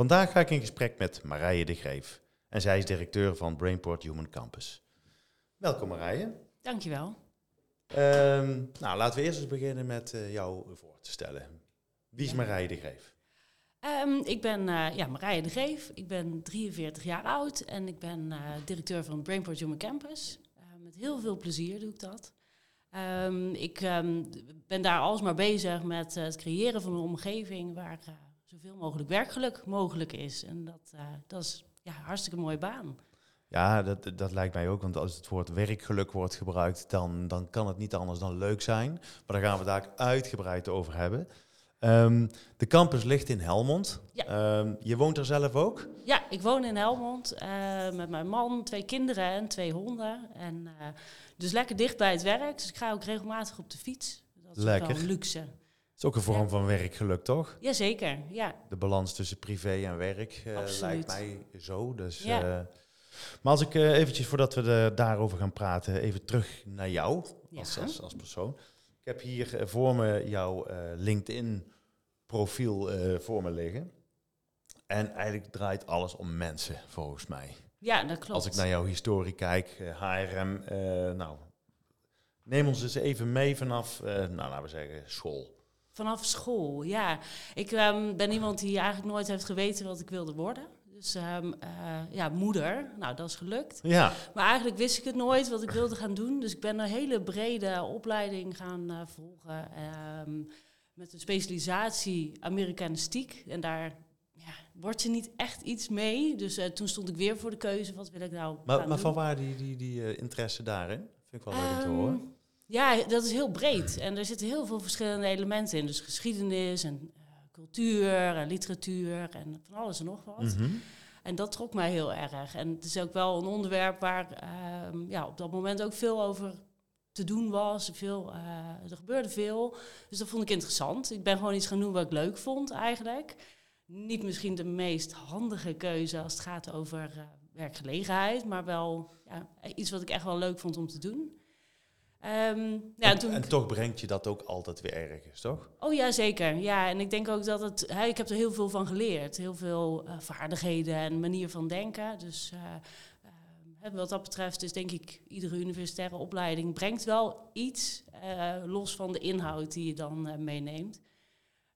Vandaag ga ik in gesprek met Marije de Greef. En zij is directeur van Brainport Human Campus. Welkom Marije. Dankjewel. Ehm nou, laten we eerst eens beginnen met eh, jou voor te stellen. Wie is Ja. Marije de Greef? Ehm, ik ben eh, ja, Marije de Greef. Ik ben 43 jaar oud en ik ben eh, directeur van Brainport Human Campus. Met heel veel plezier doe ik dat. Ehm, ik ben daar alsmaar bezig met het creëren van een omgeving waar zoveel mogelijk werkgeluk mogelijk is. En dat, eh, dat is ja, hartstikke mooie baan. Ja, dat, dat lijkt mij ook. Want als het woord werkgeluk wordt gebruikt, dan, dan kan het niet anders dan leuk zijn. Maar daar gaan we daar uitgebreid over hebben. Ehm, de campus ligt in Helmond. Ja. Ehm, je woont er zelf ook? Ja, ik woon in Helmond eh, met mijn man, twee kinderen en twee honden. En, eh, dus lekker dicht bij het werk. Dus ik ga ook regelmatig op de fiets. Dat is ook Lekker. wel een luxe. Is ook een vorm Ja. van werkgeluk, toch? Jazeker, ja. De balans tussen privé en werk eh, lijkt mij zo. Dus, Ja. eh, maar als ik eh, eventjes, voordat we er daarover gaan praten, even terug naar jou als, Ja. als, als persoon. Ik heb hier voor me jouw LinkedIn-profiel voor me liggen. En eigenlijk draait alles om mensen, volgens mij. Ja, dat klopt. Als ik naar jouw historie kijk, HRM, nou, neem ons eens even mee vanaf, nou, laten we zeggen, school. Vanaf school, ja. Ik ehm, ben iemand die eigenlijk nooit heeft geweten wat ik wilde worden. Dus ehm, eh, ja, moeder, nou dat is gelukt. Ja, Maar eigenlijk wist ik het nooit wat ik wilde gaan doen. Dus ik ben een hele brede opleiding gaan eh, volgen. ehm, met een specialisatie Amerikanistiek. En daar ja, word je niet echt iets mee. Dus eh, toen stond ik weer voor de keuze, wat wil ik nou maar, maar van waar die, die, die interesse daarin? Vind ik wel leuk om te horen. Ja, dat is heel breed. En er zitten heel veel verschillende elementen in. Dus geschiedenis en eh, cultuur en literatuur en van alles en nog wat. Mhm. En dat trok mij heel erg. En het is ook wel een onderwerp waar ehm, ja, op dat moment ook veel over te doen was. Veel, eh, er gebeurde veel. Dus dat vond ik interessant. Ik ben gewoon iets gaan doen wat ik leuk vond eigenlijk. Niet misschien de meest handige keuze als het gaat over eh, werkgelegenheid. Maar wel ja, iets wat ik echt wel leuk vond om te doen. Ehm, ja, en, toen en ik- toch brengt je dat ook altijd weer ergens, toch? Oh ja, zeker. Ja, en ik denk ook dat het. Hè, ik heb er heel veel van geleerd. Heel veel eh, vaardigheden en manier van denken. Dus eh, eh, wat dat betreft is denk ik iedere universitaire opleiding brengt wel iets los van de inhoud die je dan meeneemt.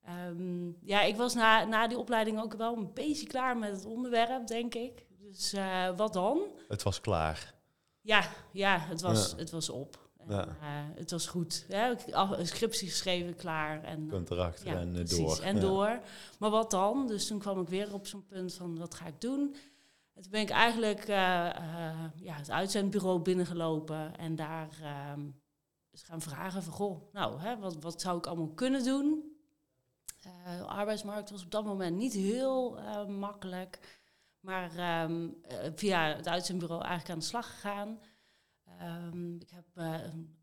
Ehm, ja, ik was na, na die opleiding ook wel een beetje klaar met het onderwerp, denk ik. Dus wat dan? Het was klaar. Ja, ja, het, was, Ja. het was op. En, Ja. eh, het was goed. Ja, ik had een scriptie geschreven, klaar. En, erachter ja, en eh, precies. door. En door. Maar wat dan? Dus toen kwam ik weer op zo'n punt van, wat ga ik doen? En toen ben ik eigenlijk eh, ja, het uitzendbureau binnengelopen en daar ehm, eens gaan vragen van, goh, nou, hè, wat, wat zou ik allemaal kunnen doen? De arbeidsmarkt was op dat moment niet heel makkelijk. Maar ehm, eh, via het uitzendbureau eigenlijk aan de slag gegaan. Ehm, ik heb eh, een,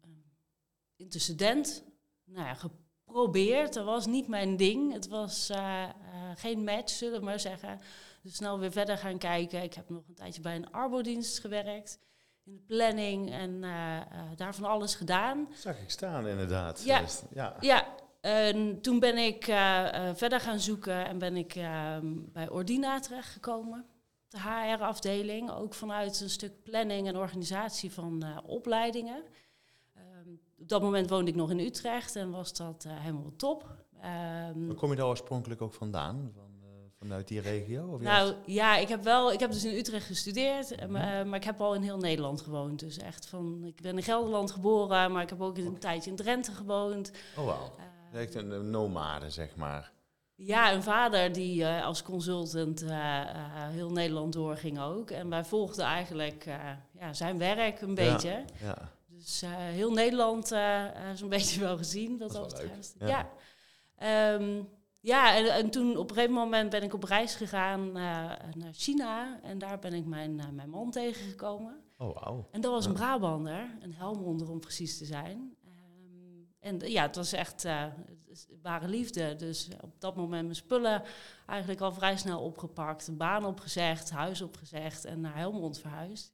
intercedent nou ja, geprobeerd. Dat was niet mijn ding. Het was eh, eh, geen match, zullen we maar zeggen. Dus snel weer verder gaan kijken. Ik heb nog een tijdje bij een arbodienst gewerkt. In de planning en daar van alles gedaan. Zag ik staan, inderdaad. Ja. Ja. Ja, en toen ben ik verder gaan zoeken en ben ik ehm, bij Ordina terechtgekomen. De HR-afdeling, ook vanuit een stuk planning en organisatie van eh, opleidingen. Ehm, op dat moment woonde ik nog in Utrecht en was dat eh, helemaal top. Ehm, Maar kom je daar oorspronkelijk ook vandaan? Van, eh, vanuit die regio? Of nou juist- ja, ik heb wel, ik heb dus in Utrecht gestudeerd, Mhm. maar, maar ik heb al in heel Nederland gewoond. Dus echt van, ik ben in Gelderland geboren, maar ik heb ook een tijdje in Drenthe gewoond. Oh, wauw. Eh, Echt een nomade, zeg maar. Ja, een vader die eh, als consultant eh, eh, heel Nederland doorging ook. En wij volgden eigenlijk ja, zijn werk een beetje. Ja. Dus heel Nederland zo'n beetje wel gezien Dat dat ja. Ja. Ehm, ja, en, en, toen op een gegeven moment ben ik op reis gegaan naar China. En daar ben ik mijn, mijn man tegengekomen. Oh, wow. En dat was een Brabander, een Helmonder om precies te zijn. En ja, het was echt uh, ware liefde. Dus op dat moment mijn spullen eigenlijk al vrij snel opgepakt. Een baan opgezegd, huis opgezegd en naar Helmond verhuisd.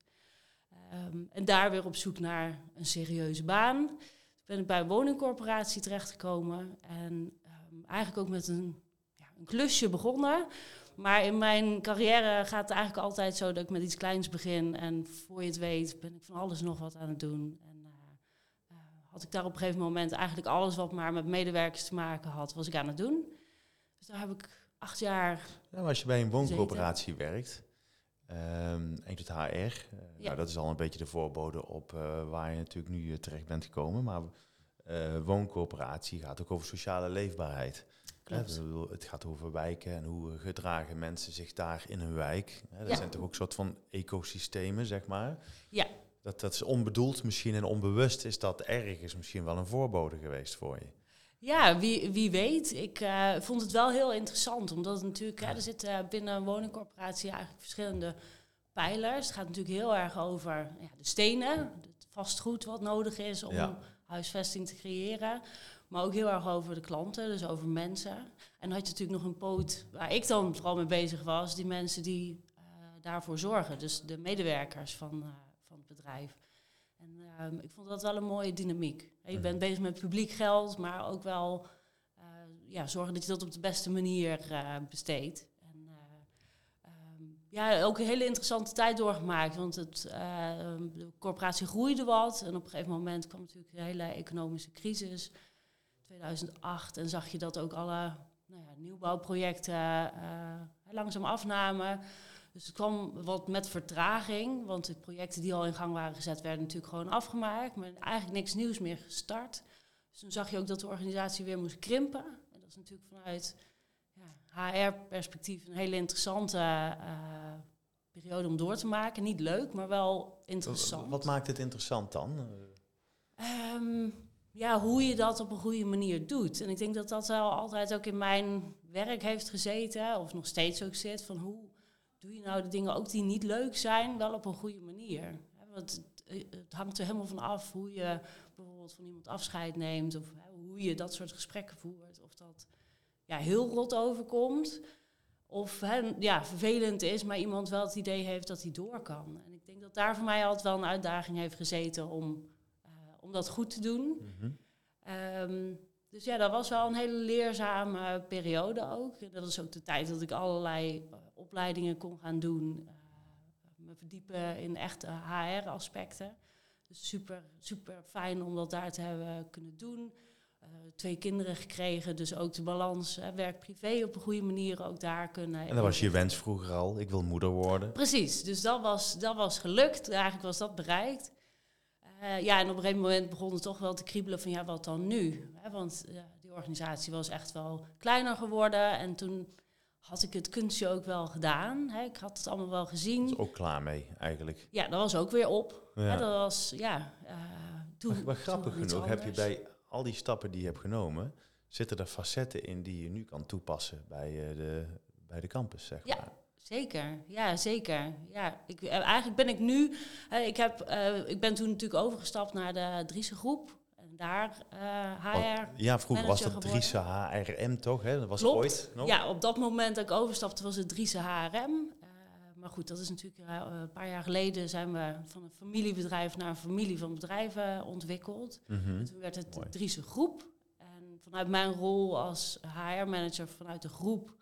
Um, en daar weer op zoek naar een serieuze baan. Toen ben ik bij een woningcorporatie terechtgekomen. En um, eigenlijk ook met een, ja, een klusje begonnen. Maar in mijn carrière gaat het eigenlijk altijd zo dat ik met iets kleins begin. En voor je het weet ben ik van alles nog wat aan het doen. Had ik daar op een gegeven moment eigenlijk alles wat maar met medewerkers te maken had, was ik aan het doen. Dus daar heb ik acht jaar. Ja, als je bij een wooncoöperatie werkt, um, en doet HR, uh, ja. nou, dat is al een beetje de voorbode op uh, waar je natuurlijk nu terecht bent gekomen. Maar uh, wooncoöperatie gaat ook over sociale leefbaarheid. Ja, het gaat over wijken en hoe gedragen mensen zich daar in hun wijk. Dat ja. zijn toch ook een soort van ecosystemen, zeg maar. Ja. Dat, dat is onbedoeld misschien en onbewust is dat ergens misschien wel een voorbode geweest voor je. Ja, wie, wie weet. Ik uh, vond het wel heel interessant, omdat het natuurlijk, ja. er zitten binnen een woningcorporatie eigenlijk verschillende pijlers. Het gaat natuurlijk heel erg over ja, de stenen, het vastgoed wat nodig is om ja. huisvesting te creëren. Maar ook heel erg over de klanten, dus over mensen. En dan had je natuurlijk nog een poot waar ik dan vooral mee bezig was, die mensen die uh, daarvoor zorgen. Dus de medewerkers van, uh, het bedrijf. En uh, ik vond dat wel een mooie dynamiek. Je mm. bent bezig met publiek geld, maar ook wel uh, ja, zorgen dat je dat op de beste manier besteedt. En um, ja, ook een hele interessante tijd doorgemaakt, want het, de corporatie groeide wat. En op een gegeven moment kwam natuurlijk de hele economische crisis. 2008 en zag je dat ook alle nou ja, nieuwbouwprojecten uh, langzaam afnamen. Dus het kwam wat met vertraging, want de projecten die al in gang waren gezet werden natuurlijk gewoon afgemaakt, maar eigenlijk niks nieuws meer gestart. Dus toen zag je ook dat de organisatie weer moest krimpen. En dat is natuurlijk vanuit ja, HR-perspectief een hele interessante uh, periode om door te maken. Niet leuk, maar wel interessant. Wat, maakt het interessant dan? Um, ja, hoe je dat op een goede manier doet. En ik denk dat dat wel altijd ook in mijn werk heeft gezeten, of nog steeds ook zit, van hoe doe je nou de dingen ook die niet leuk zijn, wel op een goede manier. Want het, het hangt er helemaal van af hoe je bijvoorbeeld van iemand afscheid neemt, of hoe je dat soort gesprekken voert. Of dat ja, heel rot overkomt, of hè, ja, vervelend is, maar iemand wel het idee heeft dat hij door kan. En ik denk dat daar voor mij altijd wel een uitdaging heeft gezeten om om dat goed te doen. Mm -hmm. um, dus ja, dat was wel een hele leerzame periode ook. Dat is ook de tijd dat ik allerlei uh, opleidingen kon gaan doen. Uh, me verdiepen in echte HR-aspecten. Dus super, super fijn om dat daar te hebben kunnen doen. Uh, twee kinderen gekregen, dus ook de balans werk-privé op een goede manier ook daar kunnen. En dat was je wens vroeger al, ik wil moeder worden. Precies, dus dat was, dat was gelukt. Eigenlijk was dat bereikt. Uh, ja, en op een gegeven moment begon het toch wel te kriebelen van ja, wat dan nu? Hè, want die organisatie was echt wel kleiner geworden. En toen had ik het kunstje ook wel gedaan. Hè. Ik had het allemaal wel gezien. Was ook klaar mee, eigenlijk. Ja, dat was ook weer op. Ja. Hè, dat was, ja... Uh, toen, maar, maar grappig genoeg heb je bij al die stappen die je hebt genomen... zitten er facetten in die je nu kan toepassen bij, de, bij de campus, zeg ja. maar. Zeker, ja, zeker. Ja, ik, eigenlijk ben ik nu, uh, ik, heb, uh, ik ben toen natuurlijk overgestapt naar de Driese groep. Daar uh, HR. Ja, vroeger was dat Driese HRM toch? Hè? Dat was Klopt. ooit nog. Ja, op dat moment dat ik overstapte was het Driese HRM. maar goed, dat is natuurlijk een paar jaar geleden zijn we van een familiebedrijf naar een familie van bedrijven ontwikkeld. Mm -hmm. Toen werd het Mooi. Driese groep. En vanuit mijn rol als HR-manager vanuit de groep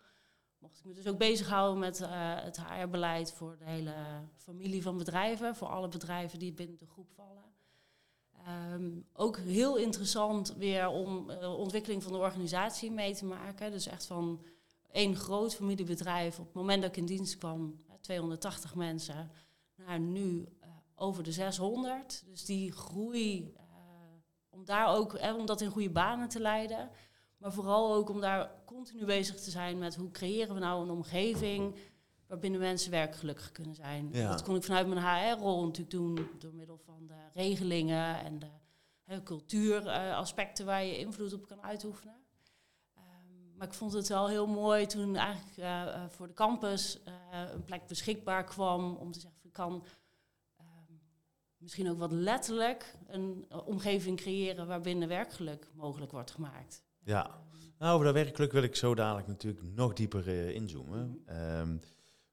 mocht ik me dus ook bezighouden met uh, het HR-beleid voor de hele familie van bedrijven, voor alle bedrijven die binnen de groep vallen. Um, ook heel interessant weer om uh, ontwikkeling van de organisatie mee te maken. Dus echt van één groot familiebedrijf. Op het moment dat ik in dienst kwam, 280 mensen, naar nu uh, over de 600. Dus die groei, om daar ook, eh, om dat in goede banen te leiden. Maar vooral ook om daar continu bezig te zijn met hoe creëren we nou een omgeving waarbinnen mensen werkgelukkig kunnen zijn. Ja. Dat kon ik vanuit mijn HR-rol natuurlijk doen door middel van de regelingen en de cultuuraspecten waar je invloed op kan uitoefenen. Um, maar ik vond het wel heel mooi toen eigenlijk eh, eh, voor de campus eh, een plek beschikbaar kwam om te zeggen, ik kan ehm, misschien ook wat letterlijk een omgeving creëren waarbinnen werkgeluk mogelijk wordt gemaakt. Ja, nou over dat werkgeluk wil ik zo dadelijk natuurlijk nog dieper inzoomen. Mm -hmm.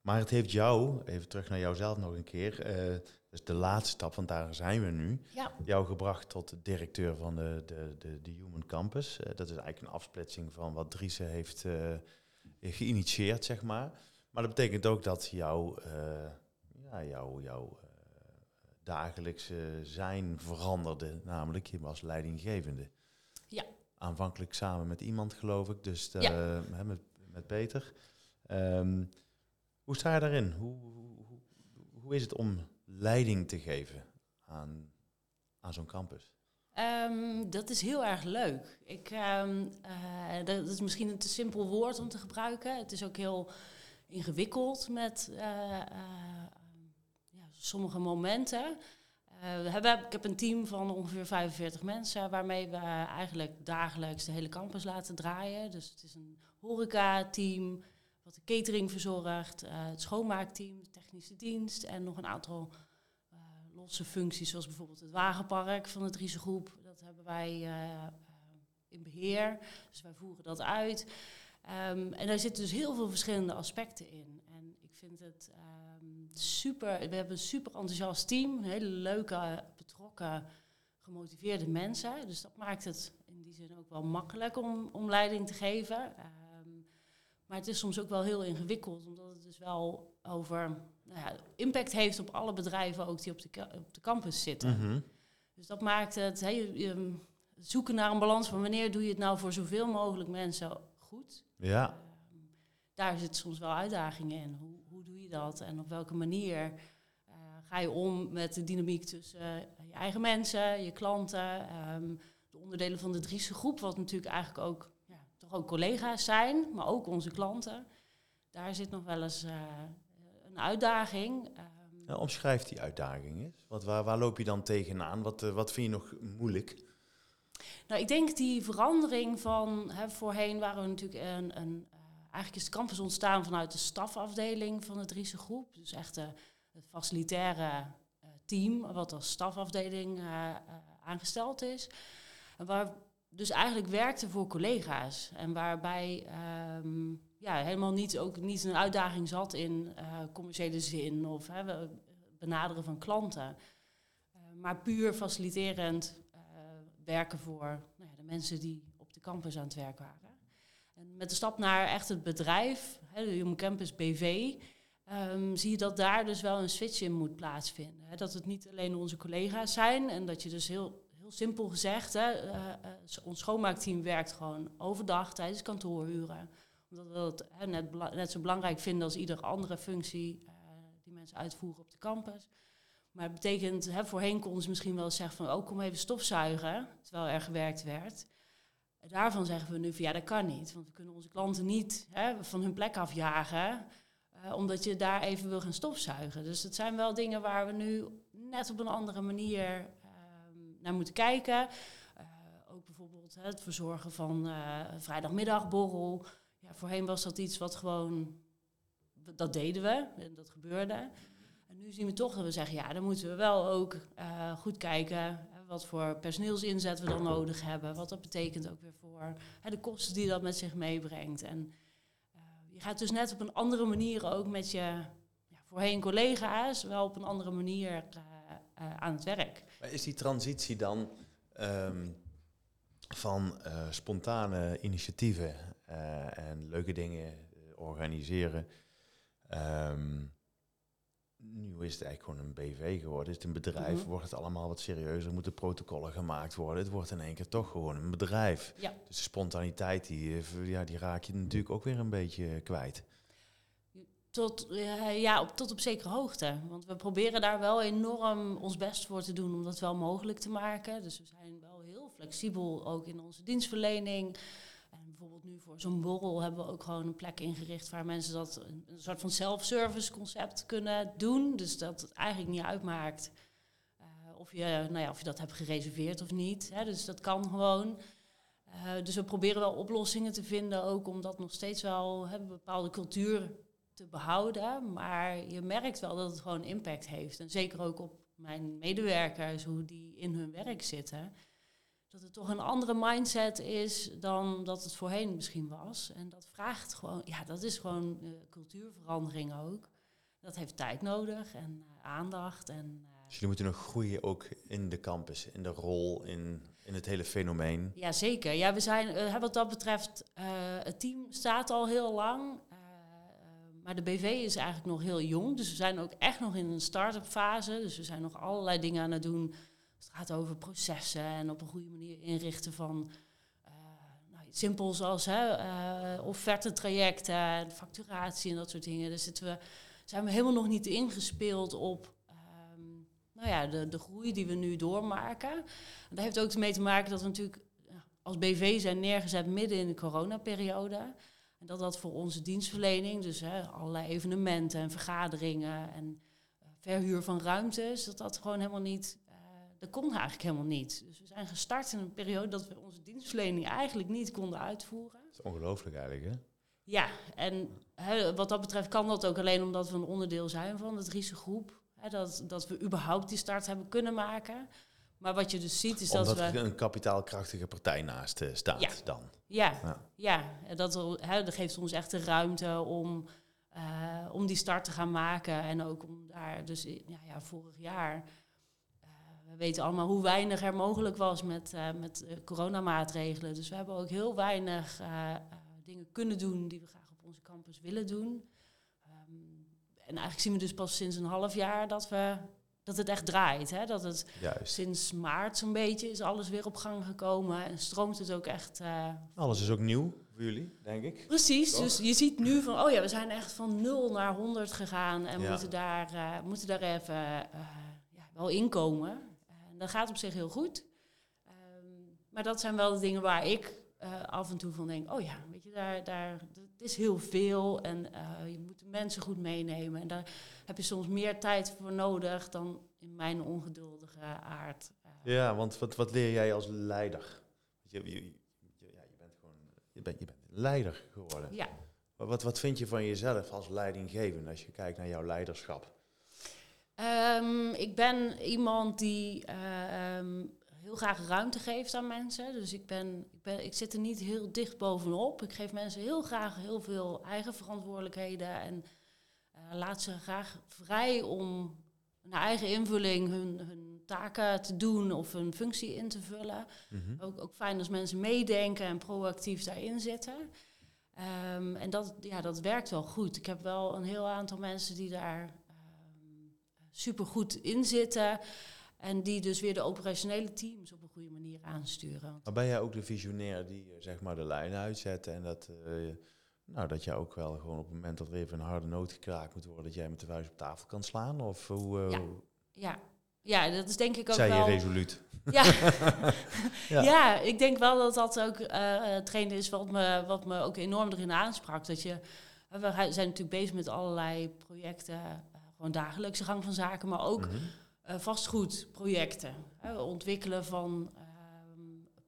Maar het heeft jou, even terug naar jouzelf nog een keer, dus de laatste stap, want daar zijn we nu, ja. jou gebracht tot directeur van de, de, de, de Human Campus. Uh, dat is eigenlijk een afsplitsing van wat Driese heeft uh, geïnitieerd, zeg maar. Maar dat betekent ook dat jouw ja, jou, jou, dagelijkse zijn veranderde, namelijk je was leidinggevende. Ja. Aanvankelijk samen met iemand, geloof ik, dus de, ja. met, met Peter. Um, hoe sta je daarin? Hoe, hoe, hoe is het om leiding te geven aan, aan zo'n campus? Um, dat is heel erg leuk. Ik, um, uh, dat is misschien een te simpel woord om te gebruiken. Het is ook heel ingewikkeld met uh, uh, ja, sommige momenten. we hebben, ik heb een team van ongeveer 45 mensen waarmee we eigenlijk dagelijks de hele campus laten draaien. Dus het is een horeca-team wat de catering verzorgt, het schoonmaakteam, de technische dienst en nog een aantal losse functies, zoals bijvoorbeeld het wagenpark van de Driese Groep. Dat hebben wij uh, in beheer, dus wij voeren dat uit. Um, en daar zitten dus heel veel verschillende aspecten in. En ik vind het um, super, we hebben een super enthousiast team, hele leuke, betrokken, gemotiveerde mensen. Dus dat maakt het in die zin ook wel makkelijk om, om leiding te geven. Maar het is soms ook wel heel ingewikkeld, omdat het dus wel over nou ja, impact heeft op alle bedrijven ook die op de, op de campus zitten. Mm -hmm. Dus dat maakt het he, je, je, zoeken naar een balans van wanneer doe je het nou voor zoveel mogelijk mensen goed. Ja. Uh, daar zitten soms wel uitdagingen in. Hoe, hoe doe je dat en op welke manier uh, ga je om met de dynamiek tussen uh, je eigen mensen, je klanten, um, de onderdelen van de Driese groep, wat natuurlijk eigenlijk ook, ook collega's zijn, maar ook onze klanten. Daar zit nog wel eens een uitdaging. Um, ja, omschrijf die uitdaging eens. Wat, waar, waar loop je dan tegenaan? Wat, uh, wat vind je nog moeilijk? Nou, ik denk die verandering van... Hè, voorheen waren we natuurlijk een... een uh, eigenlijk is de campus ontstaan vanuit de stafafdeling van de Driese groep. Dus echt uh, het facilitaire team, wat als stafafdeling aangesteld is. En waar dus eigenlijk werkte voor collega's. En waarbij... Um, ja, helemaal niet, ook niet een uitdaging zat in uh, commerciële zin of benaderen van klanten. Uh, maar puur faciliterend uh, werken voor nou ja, de mensen die op de campus aan het werk waren. En met de stap naar echt het bedrijf, hè, de Human Campus BV, um, zie je dat daar dus wel een switch in moet plaatsvinden. Hè. Dat het niet alleen onze collega's zijn en dat je dus heel simpel gezegd, hè, ons schoonmaakteam werkt gewoon overdag tijdens kantoorhuren omdat we het hè, net, zo belangrijk vinden als iedere andere functie uh, die mensen uitvoeren op de campus. Maar het betekent, hè, voorheen konden ze misschien wel zeggen van, oh kom even stofzuigen, terwijl er gewerkt werd. Daarvan zeggen we nu van, ja dat kan niet, want we kunnen onze klanten niet hè, van hun plek afjagen, uh, omdat je daar even wil gaan stofzuigen. Dus dat zijn wel dingen waar we nu net op een andere manier naar moeten kijken. ook bijvoorbeeld het verzorgen van vrijdagmiddagborrel, ja, voorheen was dat iets wat gewoon, dat deden we en dat gebeurde. En nu zien we toch dat we zeggen, ja, dan moeten we wel ook uh, goed kijken wat voor personeelsinzet we dan nodig hebben. Wat dat betekent ook weer voor hè, de kosten die dat met zich meebrengt. En je gaat dus net op een andere manier ook met je ja, voorheen collega's wel op een andere manier aan het werk. Maar is die transitie dan um, van spontane initiatieven uh, en leuke dingen uh, organiseren. Um, nu is het eigenlijk gewoon een BV geworden. Is het een bedrijf, mm -hmm. wordt het allemaal wat serieuzer, moeten protocollen gemaakt worden. Het wordt in één keer toch gewoon een bedrijf. Ja. Dus de spontaniteit, die, ja, die raak je natuurlijk ook weer een beetje kwijt. Tot, uh, ja, op, tot op zekere hoogte. Want we proberen daar wel enorm ons best voor te doen om dat wel mogelijk te maken. Dus we zijn wel heel flexibel, ook in onze dienstverlening bijvoorbeeld nu voor zo'n borrel hebben we ook gewoon een plek ingericht waar mensen dat een, soort van self-service concept kunnen doen. Dus dat het eigenlijk niet uitmaakt uh, of, je, nou ja, of je dat hebt gereserveerd of niet. Hè. Dus dat kan gewoon. Eh, dus we proberen wel oplossingen te vinden, ook om dat nog steeds wel een bepaalde cultuur te behouden. Maar je merkt wel dat het gewoon impact heeft. En zeker ook op mijn medewerkers, hoe die in hun werk zitten. Dat het toch een andere mindset is dan dat het voorheen misschien was. En dat vraagt gewoon, ja, dat is gewoon uh, cultuurverandering ook. Dat heeft tijd nodig en uh, aandacht. En, uh, dus jullie moeten nog groeien ook in de campus, in de rol, in, in het hele fenomeen. Ja, zeker. Ja, we zijn, wat dat betreft, het team staat al heel lang. Maar de BV is eigenlijk nog heel jong. Dus we zijn ook echt nog in een start-up fase. Dus we zijn nog allerlei dingen aan het doen. Het gaat over processen en op een goede manier inrichten van uh, nou, simpel zoals hè, uh, offerte-trajecten, facturatie en dat soort dingen. Zitten we, zijn we helemaal nog niet ingespeeld op um, nou ja, de, de groei die we nu doormaken. En dat heeft ook mee te maken dat we natuurlijk als BV zijn neergezet midden in de coronaperiode. En dat dat voor onze dienstverlening, dus hè, allerlei evenementen en vergaderingen en uh, verhuur van ruimtes, dat dat gewoon helemaal niet, uh, dat kon eigenlijk helemaal niet. Dus we zijn gestart in een periode dat we onze dienstverlening eigenlijk niet konden uitvoeren. Dat is ongelooflijk eigenlijk, hè? Ja, en hè, wat dat betreft kan dat ook alleen omdat we een onderdeel zijn van de Driese groep. Hè, dat, dat we überhaupt die start hebben kunnen maken. Maar wat je dus ziet is Omdat dat we... er een kapitaalkrachtige partij naast uh, staat ja. dan. Ja, ja. ja. En dat, hè, dat geeft ons echt de ruimte om, uh, om die start te gaan maken. En ook om daar, dus ja, ja, vorig jaar, uh, we weten allemaal hoe weinig er mogelijk was met, met coronamaatregelen. Dus we hebben ook heel weinig dingen kunnen doen die we graag op onze campus willen doen. Um, en eigenlijk zien we dus pas sinds een half jaar dat we dat het echt draait. Hè? Dat het Juist. sinds maart zo'n beetje is alles weer op gang gekomen en stroomt het ook echt. Uh, alles is ook nieuw voor jullie, denk ik. Precies, Toch? dus je ziet nu van, oh ja, we zijn echt van 0 naar 100 gegaan en ja. moeten, daar, uh, moeten daar even uh, ja, wel inkomen. En dat gaat op zich heel goed. Um, maar dat zijn wel de dingen waar ik af en toe van denk, oh ja, daar, daar, het is heel veel en je moet de mensen goed meenemen. En daar heb je soms meer tijd voor nodig dan in mijn ongeduldige aard. Uh, ja, want wat, wat leer jij als leider? Je, je, je, ja, je bent gewoon je bent, je bent leider geworden. Ja. Maar wat, wat vind je van jezelf als leidinggevende als je kijkt naar jouw leiderschap? Um, ik ben iemand die uh, um, heel graag ruimte geeft aan mensen. Dus ik, ben, ik, ben, ik zit er niet heel dicht bovenop. Ik geef mensen heel graag heel veel eigen verantwoordelijkheden en uh, laat ze graag vrij om naar eigen invulling hun, hun taken te doen of hun functie in te vullen. Mhm. Mm -hmm. ook, ook fijn als mensen meedenken en proactief daarin zitten. Um, en dat, ja, dat werkt wel goed. Ik heb wel een heel aantal mensen die daar um, supergoed in zitten. En die dus weer de operationele teams op een goede manier aansturen. Maar ben jij ook de visionair die zeg maar de lijnen uitzet en dat... Uh, nou, dat jij ook wel gewoon op het moment dat er even een harde noot gekraakt moet worden, dat jij met de vuist op tafel kan slaan? Of hoe? Uh, ja. ja. Ja, dat is denk ik ook wel... je resoluut? Ja. ja. ja. ik denk wel dat dat ook uh, hetgeen is wat me, wat me ook enorm erin aansprak. Dat je, we zijn natuurlijk bezig met allerlei projecten, gewoon dagelijkse gang van zaken, maar ook mm -hmm. Vastgoedprojecten. ontwikkelen van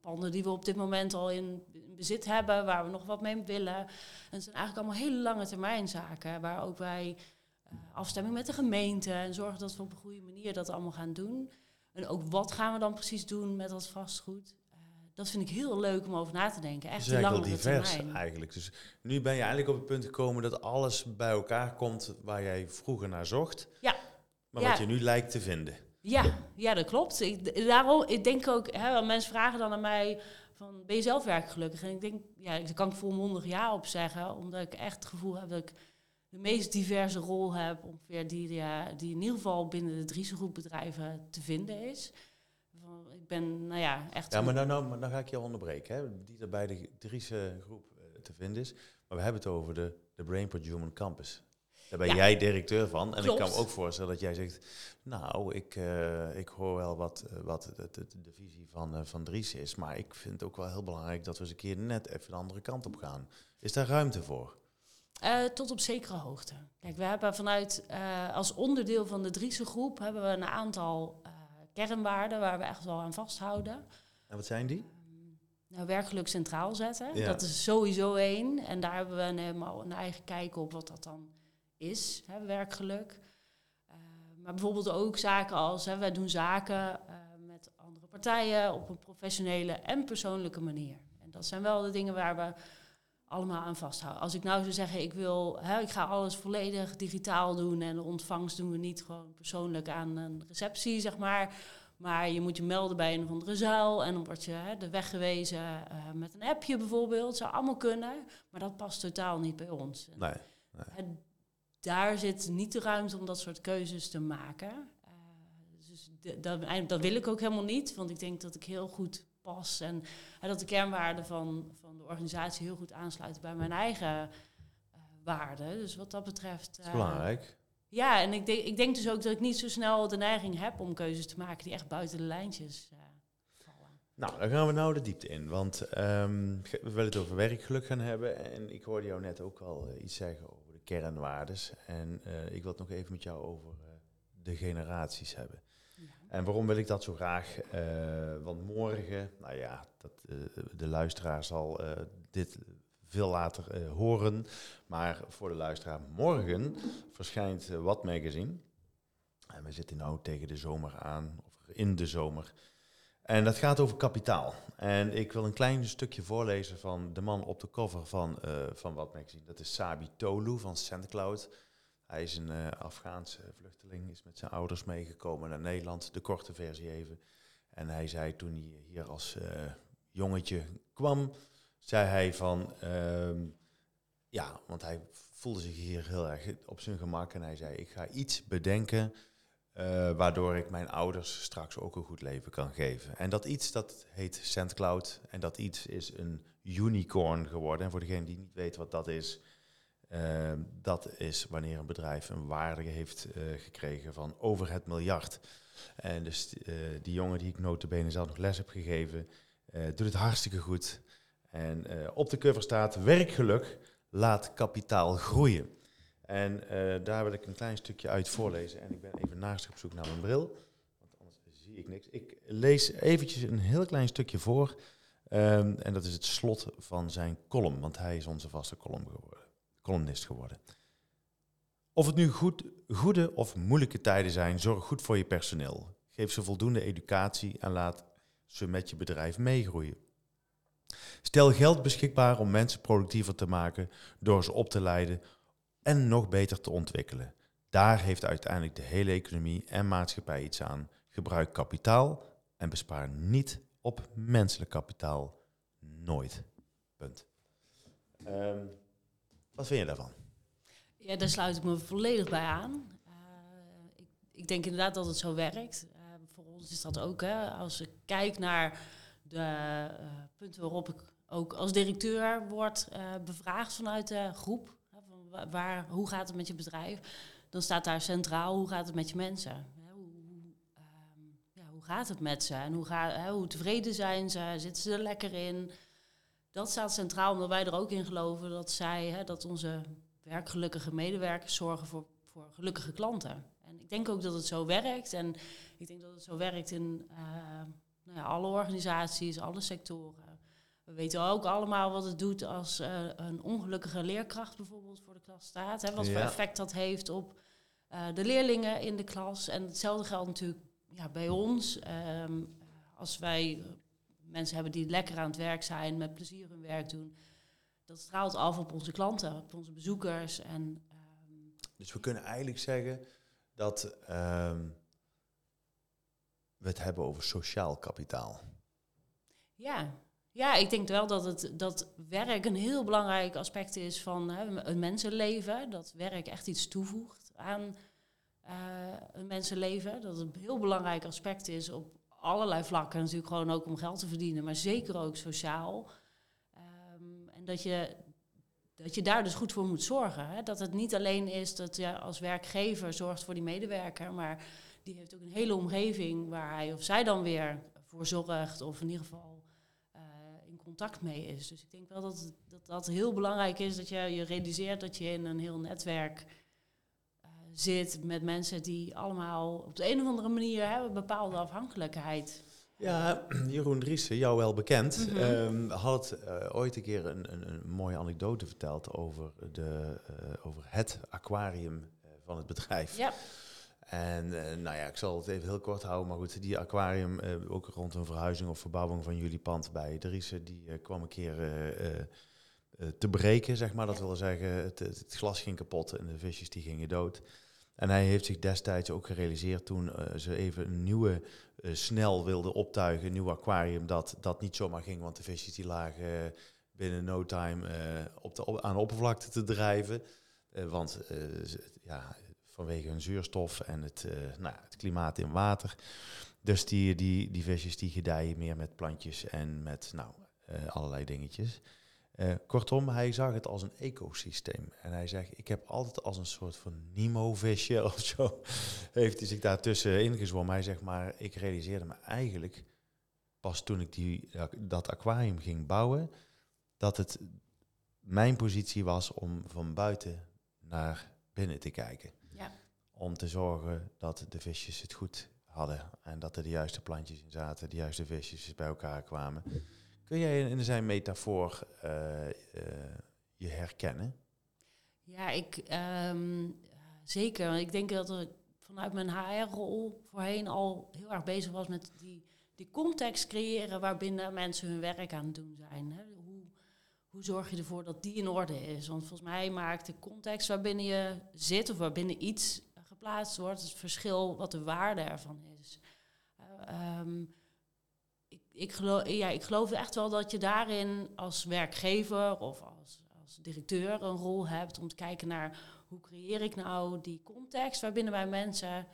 panden die we op dit moment al in bezit hebben, waar we nog wat mee willen. En het zijn eigenlijk allemaal hele lange termijn zaken, waar ook wij uh, afstemming met de gemeente en zorgen dat we op een goede manier dat allemaal gaan doen. En ook wat gaan we dan precies doen met dat vastgoed? Uh, dat vind ik heel leuk om over na te denken. Echt dus langere divers termijn. eigenlijk. Dus nu ben je eigenlijk op het punt gekomen dat alles bij elkaar komt waar jij vroeger naar zocht. Ja. Maar ja. wat je nu lijkt te vinden. Ja, ja dat klopt. Ik, daarom, ik denk ook, hè, mensen vragen dan aan mij van, ben je zelf werkgelukkig? En ik denk, ja, daar kan ik volmondig ja op zeggen, omdat ik echt het gevoel heb dat ik de meest diverse rol heb, ongeveer die, ja, die in ieder geval binnen de Driese groep bedrijven te vinden is. Ik ben, nou ja, echt... Ja, maar nou, nou, maar ga ik je onderbreken, hè, die er bij de Driese groep uh, te vinden is. Maar we hebben het over de, de Brainport Human Campus. Daar ben Ja. jij directeur van. En ik kan me ook voorstellen dat jij zegt... Nou, ik, eh, ik hoor wel wat, eh, wat de, de, de visie van, eh, van Dries is. Maar ik vind het ook wel heel belangrijk dat we eens een keer net even de andere kant op gaan. Is daar ruimte voor? Tot op zekere hoogte. Kijk, we hebben vanuit, als onderdeel van de Driese groep, hebben we een aantal kernwaarden waar we echt wel aan vasthouden. En wat zijn die? Ehm, nou, werkgeluk centraal zetten. Ja. Dat is sowieso één. En daar hebben we een, helemaal een eigen kijk op wat dat dan is, hè, werkgeluk. Uh, maar bijvoorbeeld ook zaken als, hè, wij doen zaken uh, met andere partijen op een professionele en persoonlijke manier. En dat zijn wel de dingen waar we allemaal aan vasthouden. Als ik nou zou zeggen, ik wil, hè, ik ga alles volledig digitaal doen en de ontvangst doen we niet gewoon persoonlijk aan een receptie, zeg maar. Maar je moet je melden bij een of andere zaal en dan word je hè, de weg gewezen uh, met een appje bijvoorbeeld. Zou allemaal kunnen, maar dat past totaal niet bij ons. Nee. nee. Het, daar zit niet de ruimte om dat soort keuzes te maken. Uh, dus de, dat, dat, wil ik ook helemaal niet, want ik denk dat ik heel goed pas en uh, dat de kernwaarden van, van de organisatie heel goed aansluiten bij mijn eigen uh, waarden. Dus wat dat betreft. Dat is belangrijk. Ja, en ik, denk, ik denk dus ook dat ik niet zo snel de neiging heb om keuzes te maken die echt buiten de lijntjes vallen. Nou, dan gaan we nou de diepte in. Want um, we willen het over werkgeluk gaan hebben. En ik hoorde jou net ook al uh, iets zeggen kernwaardes. En uh, ik wil het nog even met jou over de generaties hebben. Ja. En waarom wil ik dat zo graag? want morgen, nou ja, dat, de luisteraar zal dit veel later uh, horen. Maar voor de luisteraar, morgen verschijnt uh, Wat Magazine. En we zitten nu tegen de zomer aan, of in de zomer. En dat gaat over kapitaal. En ik wil een klein stukje voorlezen van de man op de cover van, uh, van Wat Magazine. Dat is Sabi Tolu van SoundCloud. Hij is een uh, Afghaanse vluchteling, is met zijn ouders meegekomen naar Nederland. De korte versie even. En hij zei toen hij hier als uh, jongetje kwam, zei hij van, uh, ja, want hij voelde zich hier heel erg op zijn gemak en hij zei, ik ga iets bedenken uh, waardoor ik mijn ouders straks ook een goed leven kan geven. En dat iets, dat heet SendCloud en dat iets is een unicorn geworden. En voor degene die niet weet wat dat is, uh, dat is wanneer een bedrijf een waarde heeft uh, gekregen van over het miljard. En dus die jongen die ik notabene zelf nog les heb gegeven, doet het hartstikke goed. En op de cover staat werkgeluk laat kapitaal groeien. En uh, daar wil ik een klein stukje uit voorlezen. En ik ben even naast op zoek naar mijn bril, want anders zie ik niks. Ik lees eventjes een heel klein stukje voor. Um, en dat is het slot van zijn column, want hij is onze vaste geworden, columnist geworden. Of het nu goed, goede of moeilijke tijden zijn, zorg goed voor je personeel. Geef ze voldoende educatie en laat ze met je bedrijf meegroeien. Stel geld beschikbaar om mensen productiever te maken door ze op te leiden en nog beter te ontwikkelen. Daar heeft uiteindelijk de hele economie en maatschappij iets aan. Gebruik kapitaal en bespaar niet op menselijk kapitaal. Nooit. Punt. Um, wat vind je daarvan? Ja, daar sluit ik me volledig bij aan. Uh, ik, ik, denk inderdaad dat het zo werkt. Uh, voor ons is dat ook, hè, als ik kijk naar de uh, punten waarop ik ook als directeur word bevraagd vanuit de groep. Waar, hoe gaat het met je bedrijf? Dan staat daar centraal, hoe gaat het met je mensen? Hoe, um, ja, hoe gaat het met ze? En hoe, ga, hoe tevreden zijn ze? Zitten ze er lekker in? Dat staat centraal, omdat wij er ook in geloven dat zij, hè, dat onze werkgelukkige medewerkers zorgen voor, voor gelukkige klanten. En ik denk ook dat het zo werkt. En ik denk dat het zo werkt in uh, nou ja, alle organisaties, alle sectoren. We weten ook allemaal wat het doet als uh, een ongelukkige leerkracht bijvoorbeeld voor de klas staat. Hè, wat ja. voor effect dat heeft op uh, de leerlingen in de klas. En hetzelfde geldt natuurlijk ja, bij ons. Um, als wij mensen hebben die lekker aan het werk zijn, met plezier hun werk doen. Dat straalt af op onze klanten, op onze bezoekers. En, um, dus we kunnen eigenlijk zeggen dat um, we het hebben over sociaal kapitaal. Ja, ja, ik denk wel dat, het, dat werk een heel belangrijk aspect is van hè, een mensenleven. Dat werk echt iets toevoegt aan uh, een mensenleven. Dat het een heel belangrijk aspect is op allerlei vlakken. Natuurlijk gewoon ook om geld te verdienen, maar zeker ook sociaal. Um, en dat je, dat je daar dus goed voor moet zorgen. Hè? Dat het niet alleen is dat je als werkgever zorgt voor die medewerker, maar die heeft ook een hele omgeving waar hij of zij dan weer voor zorgt. Of in ieder geval contact mee is. Dus ik denk wel dat, dat dat heel belangrijk is dat je je realiseert dat je in een heel netwerk uh, zit met mensen die allemaal op de een of andere manier hebben bepaalde afhankelijkheid. Ja, Jeroen Driessen, jou wel bekend, Mhm. ehm, had eh, ooit een keer een, een, een mooie anekdote verteld over, de, eh, over het aquarium eh, van het bedrijf. Ja, En eh, nou ja, ik zal het even heel kort houden, maar goed, die aquarium, eh, ook rond een verhuizing of verbouwing van jullie pand bij Driessen, die eh, kwam een keer te breken, zeg maar. Dat wil zeggen, het, glas ging kapot en de visjes die gingen dood. En hij heeft zich destijds ook gerealiseerd toen ze even een nieuwe, snel wilden optuigen, een nieuw aquarium, dat dat niet zomaar ging, want de visjes die lagen binnen no time op de, aan de oppervlakte te drijven. Want ja, vanwege hun zuurstof en het, eh, nou, het klimaat in water. Dus die, die, die visjes die gedijen meer met plantjes en met nou, eh, allerlei dingetjes. Eh, kortom, hij zag het als een ecosysteem. En hij zegt, ik heb altijd als een soort van Nemo-visje of zo, heeft hij zich daartussen ingezwommen. Hij zegt, maar ik realiseerde me eigenlijk pas toen ik die, dat aquarium ging bouwen, dat het mijn positie was om van buiten naar binnen te kijken. Om te zorgen dat de visjes het goed hadden en dat er de juiste plantjes in zaten, de juiste visjes bij elkaar kwamen. Kun jij in zijn metafoor eh, eh, je herkennen? Ja, ik ehm, zeker. Ik denk dat ik vanuit mijn HR-rol voorheen al heel erg bezig was met die, die context creëren waarbinnen mensen hun werk aan het doen zijn. Hè. Hoe, hoe zorg je ervoor dat die in orde is? Want volgens mij maakt de context waarbinnen je zit of waarbinnen iets geplaatst wordt, het verschil wat de waarde ervan is. Eh, ehm, ik, ik, geloof, ja, ik geloof echt wel dat je daarin als werkgever of als, als directeur een rol hebt om te kijken naar hoe creëer ik nou die context waarbinnen wij mensen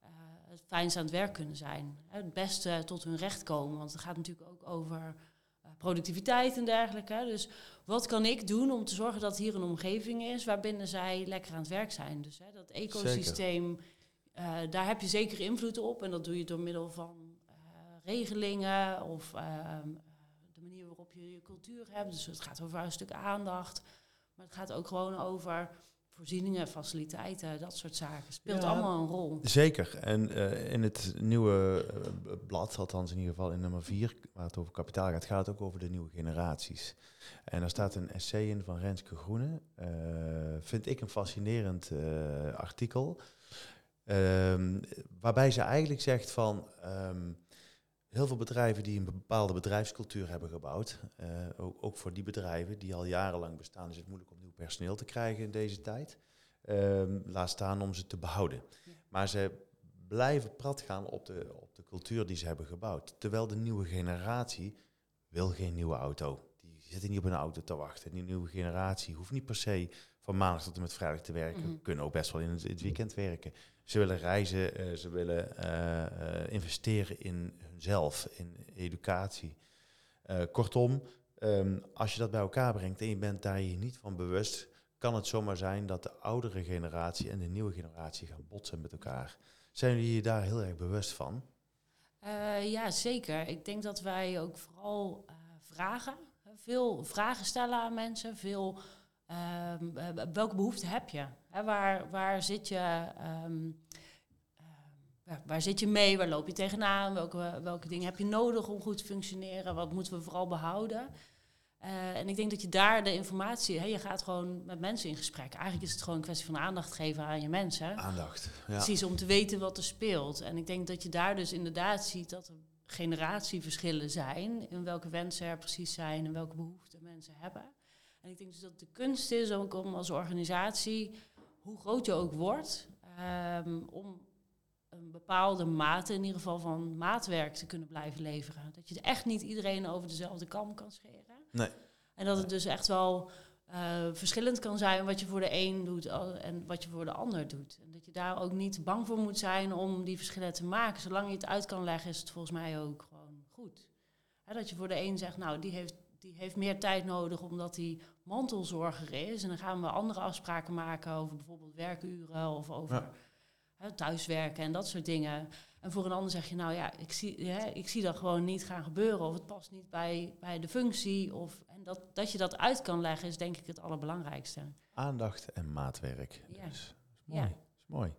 eh, het fijnst aan het werk kunnen zijn. Het beste tot hun recht komen, want het gaat natuurlijk ook over eh, productiviteit en dergelijke. Dus wat kan ik doen om te zorgen dat hier een omgeving is waarbinnen zij lekker aan het werk zijn? Dus hè, dat ecosysteem, eh, daar heb je zeker invloed op en dat doe je door middel van eh, regelingen of ehm, de manier waarop je je cultuur hebt. Dus het gaat over een stuk aandacht. Maar het gaat ook gewoon over voorzieningen, faciliteiten, dat soort zaken. Speelt Ja. allemaal een rol. Zeker. En eh, in het nieuwe eh, blad, althans in ieder geval in nummer 4, waar het over kapitaal gaat, gaat het ook over de nieuwe generaties. En daar staat een essay in van Renske Groene. eh, vind ik een fascinerend eh, artikel. Ehm, waarbij ze eigenlijk zegt van ehm, heel veel bedrijven die een bepaalde bedrijfscultuur hebben gebouwd, eh, ook, ook voor die bedrijven die al jarenlang bestaan, is het moeilijk om personeel te krijgen in deze tijd. Ehm, laat staan om ze te behouden. Ja. Maar ze blijven prat gaan op de, op de cultuur die ze hebben gebouwd. Terwijl de nieuwe generatie wil geen nieuwe auto. Die zitten niet op een auto te wachten. Die nieuwe generatie hoeft niet per se van maandag tot en met vrijdag te werken. Mhm. Kunnen ook best wel in het, in het weekend werken. Ze willen reizen, eh, ze willen eh, eh, investeren in hunzelf, in educatie. Kortom, ehm, als je dat bij elkaar brengt en je bent daar je niet van bewust, kan het zomaar zijn dat de oudere generatie en de nieuwe generatie gaan botsen met elkaar. Zijn jullie je daar heel erg bewust van? Eh, ja, zeker. Ik denk dat wij ook vooral eh, vragen, veel vragen stellen aan mensen, veel ehm, eh, welke behoefte heb je? Hè, waar, waar zit je? ehm, waar, waar zit je mee? Waar loop je tegenaan? Welke, welke dingen heb je nodig om goed te functioneren? Wat moeten we vooral behouden? Eh, en ik denk dat je daar de informatie, hè, je gaat gewoon met mensen in gesprek. Eigenlijk is het gewoon een kwestie van aandacht geven aan je mensen. Aandacht. Ja. Precies, om te weten wat er speelt. En ik denk dat je daar dus inderdaad ziet dat er generatieverschillen zijn. In welke wensen er precies zijn en welke behoeften mensen hebben. En ik denk dus dat de kunst is ook om als organisatie, hoe groot je ook wordt, ehm, om een bepaalde mate in ieder geval van maatwerk te kunnen blijven leveren. Dat je echt niet iedereen over dezelfde kam kan scheren. Nee. En dat het dus echt wel eh, verschillend kan zijn wat je voor de een doet en wat je voor de ander doet. En dat je daar ook niet bang voor moet zijn om die verschillen te maken. Zolang je het uit kan leggen, is het volgens mij ook gewoon goed. Hè, dat je voor de een zegt, nou, die heeft, die heeft meer tijd nodig omdat hij mantelzorger is. En dan gaan we andere afspraken maken over bijvoorbeeld werkuren of over Ja. Thuiswerken en dat soort dingen. En voor een ander zeg je, nou ja, ik zie, hè, ik zie dat gewoon niet gaan gebeuren. Of het past niet bij, bij de functie. Of, en dat, dat je dat uit kan leggen is denk ik het allerbelangrijkste. Aandacht en maatwerk. Ja. Dus, is mooi. Ja. Is mooi.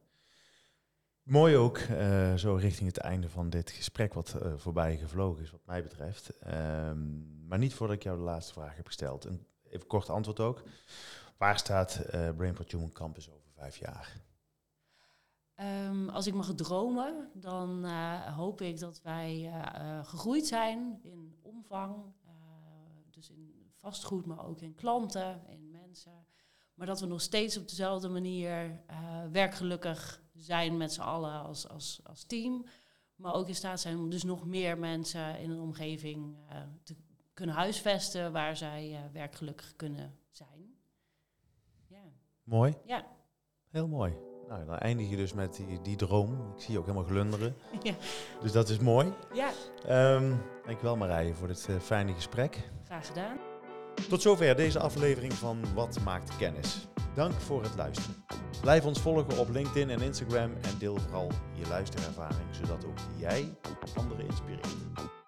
Mooi ook, eh, zo richting het einde van dit gesprek wat uh, voorbij gevlogen is, wat mij betreft. Um, maar niet voordat ik jou de laatste vraag heb gesteld. Een even kort antwoord ook. Waar staat uh, Brainport Human Campus over vijf jaar? Um, als ik mag dromen, dan uh, hoop ik dat wij uh, gegroeid zijn in omvang. dus in vastgoed, maar ook in klanten, in mensen. Maar dat we nog steeds op dezelfde manier werkgelukkig zijn met z'n allen als, als, als team. Maar ook in staat zijn om dus nog meer mensen in een omgeving te kunnen huisvesten waar zij werkgelukkig kunnen zijn. Ja. Mooi. Ja. Heel mooi. Nou, dan eindig je dus met die, die droom. Ik zie je ook helemaal glunderen. Ja. Dus dat is mooi. Ja. Um, dankjewel Marije voor dit uh, fijne gesprek. Graag gedaan. Tot zover deze aflevering van Wat maakt kennis. Dank voor het luisteren. Blijf ons volgen op LinkedIn en Instagram en deel vooral je luisterervaring, zodat ook jij anderen inspireert.